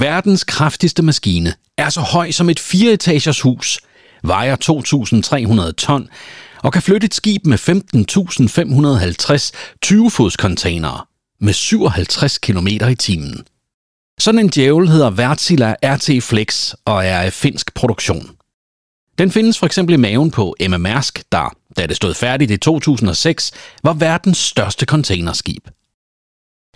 Verdens kraftigste maskine er så høj som et fireetagers hus, vejer 2.300 ton og kan flytte et skib med 15.550 20-fods containere med 57 km i timen. Sådan en djævel hedder Wärtsilä RT Flex og er af finsk produktion. Den findes for eksempel i maven på Emma Mærsk, der, da det stod færdigt i 2006, var verdens største containerskib.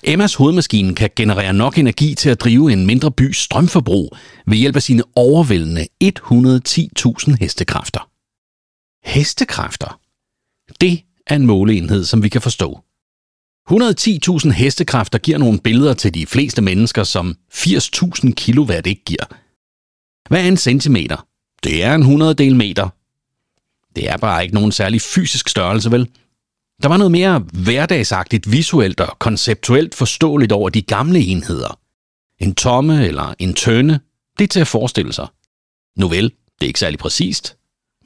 Emmas hovedmaskine kan generere nok energi til at drive en mindre bys strømforbrug ved hjælp af sine overvældende 110.000 hestekræfter. Hestekræfter? Det er en måleenhed, som vi kan forstå. 110.000 hestekræfter giver nogle billeder til de fleste mennesker, som 80.000 kilowatt ikke giver. Hvad er en centimeter? Det er en 100 del meter. Det er bare ikke nogen særlig fysisk størrelse, vel? Der var noget mere hverdagsagtigt, visuelt og konceptuelt forståeligt over de gamle enheder. En tomme eller en tønde, det er til at forestille sig. Nu vel, det er ikke særlig præcist,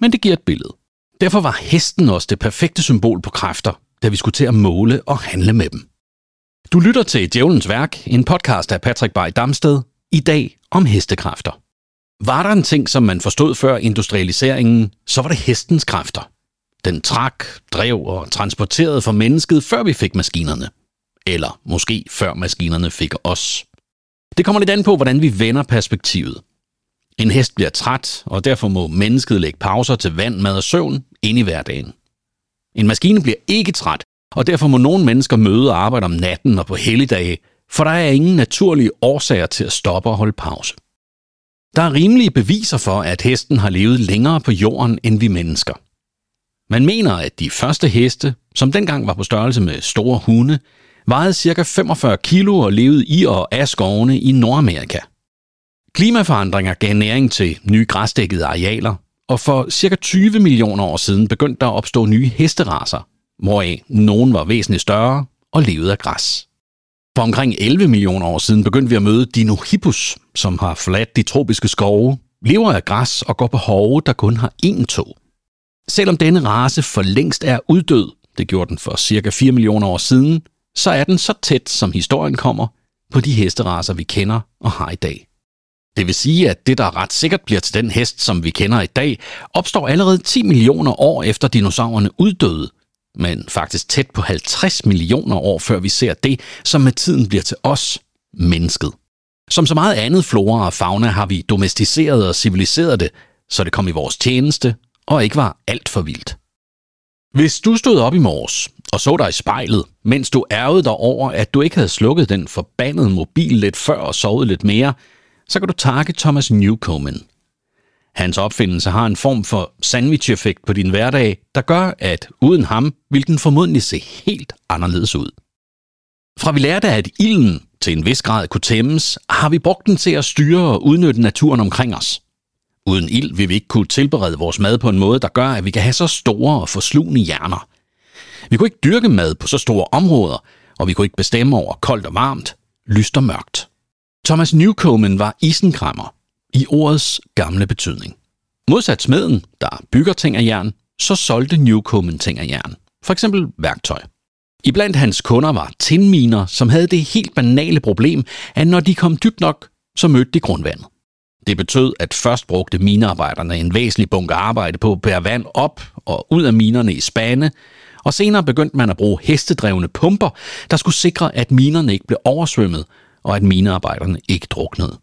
men det giver et billede. Derfor var hesten også det perfekte symbol på kræfter, da vi skulle til at måle og handle med dem. Du lytter til Djævelens Værk, en podcast af Patrick Bay Damsted, i dag om hestekræfter. Var der en ting, som man forstod før industrialiseringen, så var det hestens kræfter. Den trak, drev og transporterede for mennesket, før vi fik maskinerne. Eller måske før maskinerne fik os. Det kommer lidt an på, hvordan vi vender perspektivet. En hest bliver træt, og derfor må mennesket lægge pauser til vand, mad og søvn ind i hverdagen. En maskine bliver ikke træt, og derfor må nogle mennesker møde og arbejde om natten og på helligdage, for der er ingen naturlige årsager til at stoppe og holde pause. Der er rimelige beviser for, at hesten har levet længere på jorden end vi mennesker. Man mener, at de første heste, som dengang var på størrelse med store hunde, vejede ca. 45 kilo og levede i og af skovene i Nordamerika. Klimaforandringer gav næring til nye græsdækkede arealer, og for ca. 20 millioner år siden begyndte der at opstå nye hesteraser, hvoraf nogen var væsentligt større og levede af græs. For omkring 11 millioner år siden begyndte vi at møde Dinohippus, som har forladt de tropiske skove, lever af græs og går på hove, der kun har én tog. Selvom denne race for længst er uddød, det gjorde den for cirka 4 millioner år siden, så er den så tæt, som historien kommer, på de hesteraser, vi kender og har i dag. Det vil sige, at det, der ret sikkert bliver til den hest, som vi kender i dag, opstår allerede 10 millioner år efter dinosaurerne uddøde, men faktisk tæt på 50 millioner år før vi ser det, som med tiden bliver til os, mennesket. Som så meget andet flora og fauna har vi domesticeret og civiliseret det, så det kom i vores tjeneste og ikke var alt for vildt. Hvis du stod op i morges og så dig i spejlet, mens du ærgede dig over, at du ikke havde slukket den forbandede mobil lidt før og sovet lidt mere, så kan du takke Thomas Newcomen. Hans opfindelse har en form for sandwich-effekt på din hverdag, der gør, at uden ham vil den formodentlig se helt anderledes ud. Fra vi lærte, at ilden til en vis grad kunne tæmmes, har vi brugt den til at styre og udnytte naturen omkring os. Uden ild vil vi ikke kunne tilberede vores mad på en måde, der gør, at vi kan have så store og forslugende hjerner. Vi kunne ikke dyrke mad på så store områder, og vi kunne ikke bestemme over koldt og varmt, lyst og mørkt. Thomas Newcomen var isenkrammer, i ordets gamle betydning. Modsat smeden, der bygger ting af jern, så solgte Newcomen ting af jern. For eksempel værktøj. Iblandt hans kunder var tinminer, som havde det helt banale problem, at når de kom dybt nok, så mødte de grundvandet. Det betød, at først brugte minearbejderne en væsentlig bunke arbejde på at bære vand op og ud af minerne i spande, og senere begyndte man at bruge hestedrevne pumper, der skulle sikre, at minerne ikke blev oversvømmet, og at minearbejderne ikke druknede.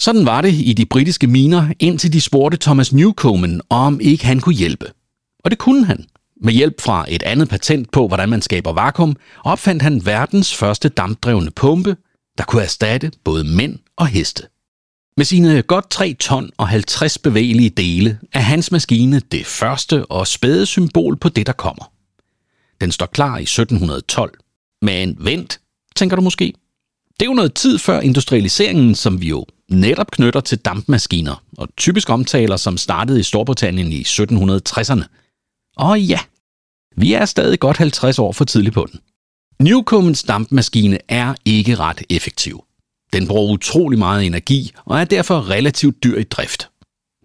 Sådan var det i de britiske miner, indtil de spurgte Thomas Newcomen, om ikke han kunne hjælpe. Og det kunne han. Med hjælp fra et andet patent på, hvordan man skaber vakuum, opfandt han verdens første dampdrevne pumpe, der kunne erstatte både mænd og heste. Med sine godt 3 ton og 50 bevægelige dele er hans maskine det første og spæde symbol på det, der kommer. Den står klar i 1712. Men vent, tænker du måske. Det er jo noget tid før industrialiseringen, som vi jo netop knytter til dampmaskiner, og typisk omtaler som startede i Storbritannien i 1760'erne. Og ja, vi er stadig godt 50 år for tidligt på den. Newcomens dampmaskine er ikke ret effektiv. Den bruger utrolig meget energi og er derfor relativt dyr i drift.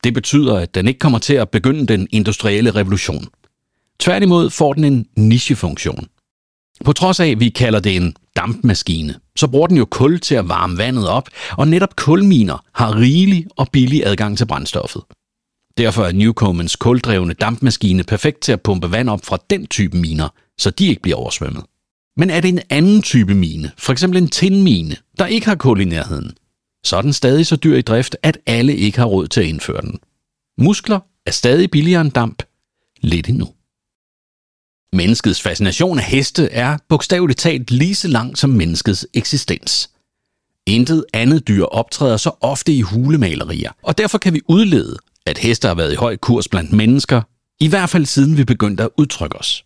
Det betyder, at den ikke kommer til at begynde den industrielle revolution. Tværtimod får den en nichefunktion. På trods af, at vi kalder det en dampmaskine, så bruger den jo kul til at varme vandet op, og netop kulminer har rigelig og billig adgang til brændstoffet. Derfor er Newcomens kuldrevne dampmaskine perfekt til at pumpe vand op fra den type miner, så de ikke bliver oversvømmet. Men er det en anden type mine, for eksempel en tinmine, der ikke har kul i nærheden, så er den stadig så dyr i drift, at alle ikke har råd til at indføre den. Muskler er stadig billigere end damp. Lidt endnu. Menneskets fascination af heste er bogstaveligt talt lige så lang som menneskets eksistens. Intet andet dyr optræder så ofte i hulemalerier, og derfor kan vi udlede, at heste har været i høj kurs blandt mennesker, i hvert fald siden vi begyndte at udtrykke os.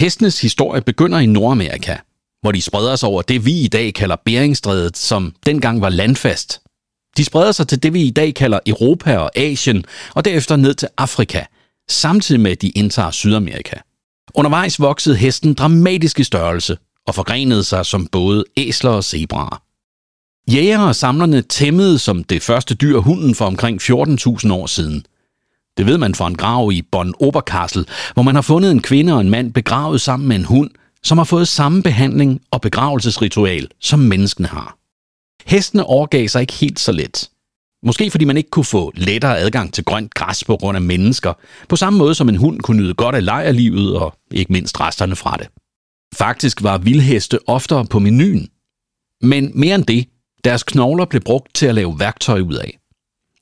Hestenes historie begynder i Nordamerika, hvor de spreder sig over det, vi i dag kalder Beringstrædet, som dengang var landfast. De spreder sig til det, vi i dag kalder Europa og Asien, og derefter ned til Afrika, samtidig med, at de indtager Sydamerika. Undervejs voksede hesten dramatisk i størrelse og forgrenede sig som både æsler og zebraer. Jægere og samlerne tæmmede som det første dyr hunden for omkring 14.000 år siden. Det ved man fra en grav i Bonn Oberkassel, hvor man har fundet en kvinde og en mand begravet sammen med en hund, som har fået samme behandling og begravelsesritual, som menneskene har. Hestene overgav sig ikke helt så let. Måske fordi man ikke kunne få lettere adgang til grønt græs på grund af mennesker, på samme måde som en hund kunne nyde godt af lejerlivet og ikke mindst resterne fra det. Faktisk var vildheste oftere på menuen. Men mere end det, deres knogler blev brugt til at lave værktøj ud af.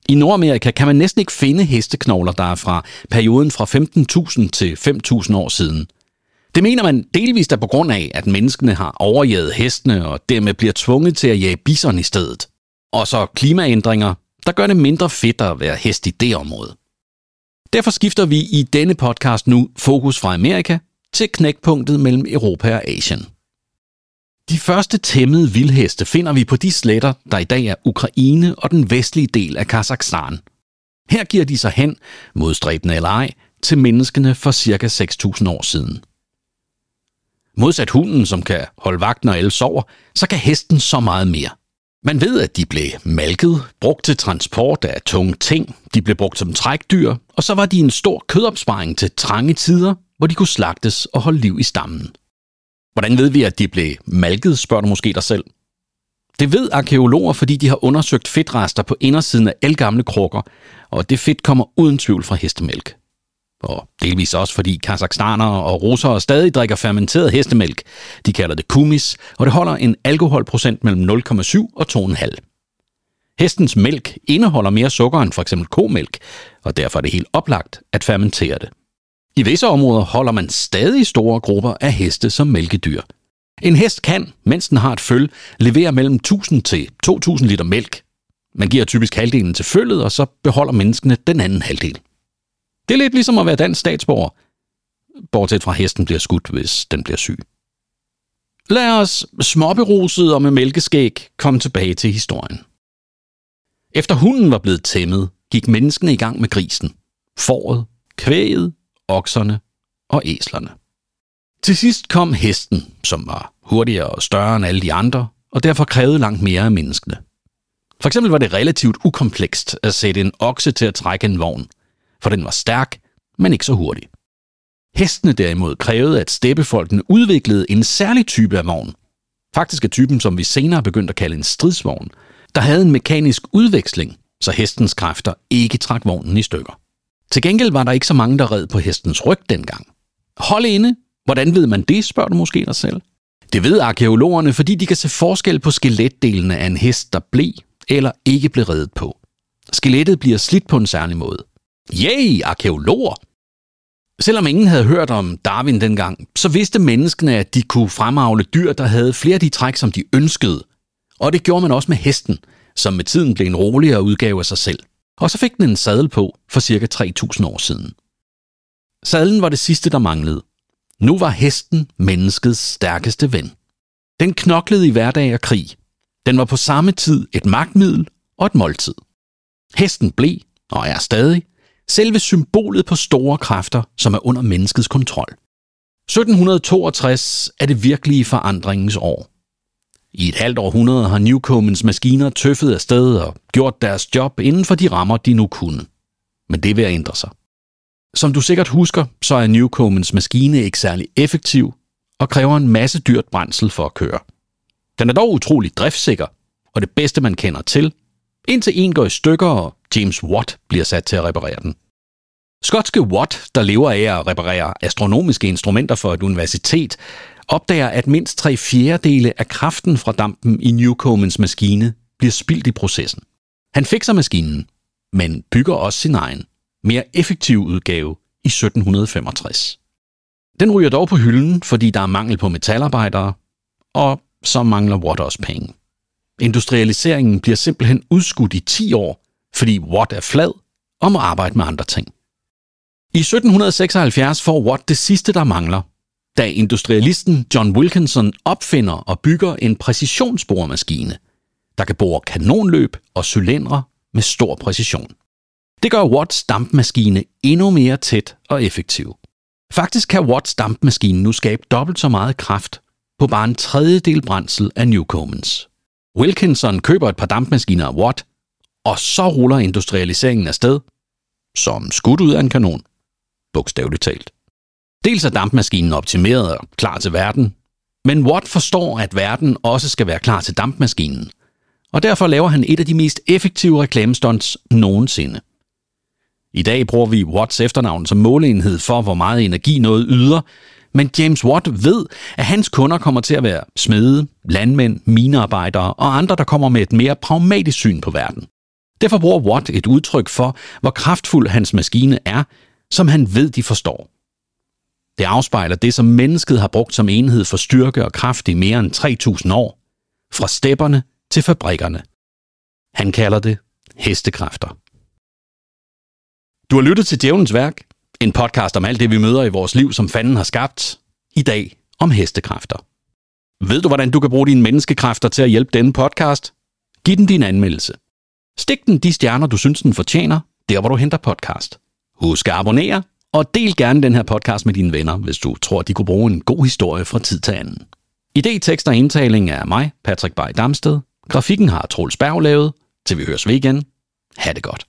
I Nordamerika kan man næsten ikke finde hesteknogler, der er fra perioden fra 15.000 til 5.000 år siden. Det mener man delvist er på grund af, at menneskene har overjaget hestene og dermed bliver tvunget til at jage bison i stedet. Og så klimaændringer, der gør det mindre fedt at være hest i det område. Derfor skifter vi i denne podcast nu fokus fra Amerika til knækpunktet mellem Europa og Asien. De første tæmmede vildheste finder vi på de sletter, der i dag er Ukraine og den vestlige del af Kazakhstan. Her giver de sig hen, modstræbende eller ej, til menneskene for ca. 6.000 år siden. Modsat hunden, som kan holde vagt, når alle sover, så kan hesten så meget mere. Man ved, at de blev malket, brugt til transport af tunge ting, de blev brugt som trækdyr, og så var de en stor kødopsparing til trange tider, hvor de kunne slagtes og holde liv i stammen. Hvordan ved vi, at de blev malket, spørger du måske dig selv. Det ved arkeologer, fordi de har undersøgt fedtrester på indersiden af elgamle krukker, og det fedt kommer uden tvivl fra hestemælk. Og delvis også fordi kazakhstanere og russere stadig drikker fermenteret hestemælk. De kalder det kumis, og det holder en alkoholprocent mellem 0,7 og 2,5. Hestens mælk indeholder mere sukker end f.eks. komælk, og derfor er det helt oplagt at fermentere det. I visse områder holder man stadig store grupper af heste som mælkedyr. En hest kan, mens den har et føl, levere mellem 1000 til 2000 liter mælk. Man giver typisk halvdelen til føllet, og så beholder menneskene den anden halvdel. Det er lidt ligesom at være dansk statsborger, bortset fra hesten bliver skudt, hvis den bliver syg. Lad os småberuset og med mælkeskæg komme tilbage til historien. Efter hunden var blevet tæmmet, gik menneskene i gang med grisen, fåret, kvæget, okserne og æslerne. Til sidst kom hesten, som var hurtigere og større end alle de andre, og derfor krævede langt mere af menneskene. For eksempel var det relativt ukomplekst at sætte en okse til at trække en vogn, for den var stærk, men ikke så hurtig. Hestene derimod krævede, at steppefolkene udviklede en særlig type af vogn. Faktisk er typen, som vi senere begyndte at kalde en stridsvogn, der havde en mekanisk udveksling, så hestens kræfter ikke trak vognen i stykker. Til gengæld var der ikke så mange, der red på hestens ryg dengang. Hold inde. Hvordan ved man det, spørger du måske dig selv. Det ved arkeologerne, fordi de kan se forskel på skeletdelene af en hest, der blev eller ikke blev reddet på. Skelettet bliver slidt på en særlig måde. Yay, arkeologer! Selvom ingen havde hørt om Darwin dengang, så vidste menneskene, at de kunne fremavle dyr, der havde flere af de træk, som de ønskede. Og det gjorde man også med hesten, som med tiden blev en roligere udgave af sig selv. Og så fik den en sadel på for cirka 3000 år siden. Sadlen var det sidste, der manglede. Nu var hesten menneskets stærkeste ven. Den knoklede i hverdag og krig. Den var på samme tid et magtmiddel og et måltid. Hesten blev, og er stadig, selve symbolet på store kræfter, som er under menneskets kontrol. 1762 er det virkelige forandringens år. I et halvt århundrede har Newcomens maskiner tøffet afsted og gjort deres job inden for de rammer, de nu kunne. Men det vil at ændre sig. Som du sikkert husker, så er Newcomens maskine ikke særlig effektiv og kræver en masse dyrt brændsel for at køre. Den er dog utrolig driftsikker, og det bedste man kender til, indtil en går i stykker, og James Watt bliver sat til at reparere den. Skotske Watt, der lever af at reparere astronomiske instrumenter for et universitet, opdager, at mindst tre fjerdedele af kraften fra dampen i Newcomens maskine bliver spildt i processen. Han fikser maskinen, men bygger også sin egen, mere effektiv udgave i 1765. Den ryger dog på hylden, fordi der er mangel på metalarbejdere, og så mangler Watt også penge. Industrialiseringen bliver simpelthen udskudt i 10 år, fordi Watt er flad og må arbejde med andre ting. I 1776 får Watt det sidste, der mangler, da industrialisten John Wilkinson opfinder og bygger en præcisionsboremaskine, der kan bore kanonløb og cylindre med stor præcision. Det gør Watts dampmaskine endnu mere tæt og effektiv. Faktisk kan Watts dampmaskine nu skabe dobbelt så meget kraft på bare en tredjedel brændsel af Newcomens. Wilkinson køber et par dampmaskiner af Watt, og så ruller industrialiseringen afsted, som skudt ud af en kanon. Bogstaveligt talt. Dels er dampmaskinen optimeret og klar til verden, men Watt forstår, at verden også skal være klar til dampmaskinen, og derfor laver han et af de mest effektive reklamestunts nogensinde. I dag bruger vi Watts efternavn som måleenhed for, hvor meget energi noget yder, men James Watt ved, at hans kunder kommer til at være smede, landmænd, minearbejdere og andre, der kommer med et mere pragmatisk syn på verden. Derfor bruger Watt et udtryk for, hvor kraftfuld hans maskine er, som han ved, de forstår. Det afspejler det, som mennesket har brugt som enhed for styrke og kraft i mere end 3.000 år, fra stepperne til fabrikkerne. Han kalder det hestekræfter. Du har lyttet til Djævnens Værk, en podcast om alt det, vi møder i vores liv, som fanden har skabt. I dag om hestekræfter. Ved du, hvordan du kan bruge dine menneskekræfter til at hjælpe denne podcast? Giv den din anmeldelse. Stik den de stjerner, du synes, den fortjener, der hvor du henter podcast. Husk at abonnere, og del gerne den her podcast med dine venner, hvis du tror, de kunne bruge en god historie fra tid til anden. Idé, tekst og indtaling er mig, Patrick Bay Damsted. Grafikken har Troels Berg lavet. Til vi høres ved igen. Ha' det godt.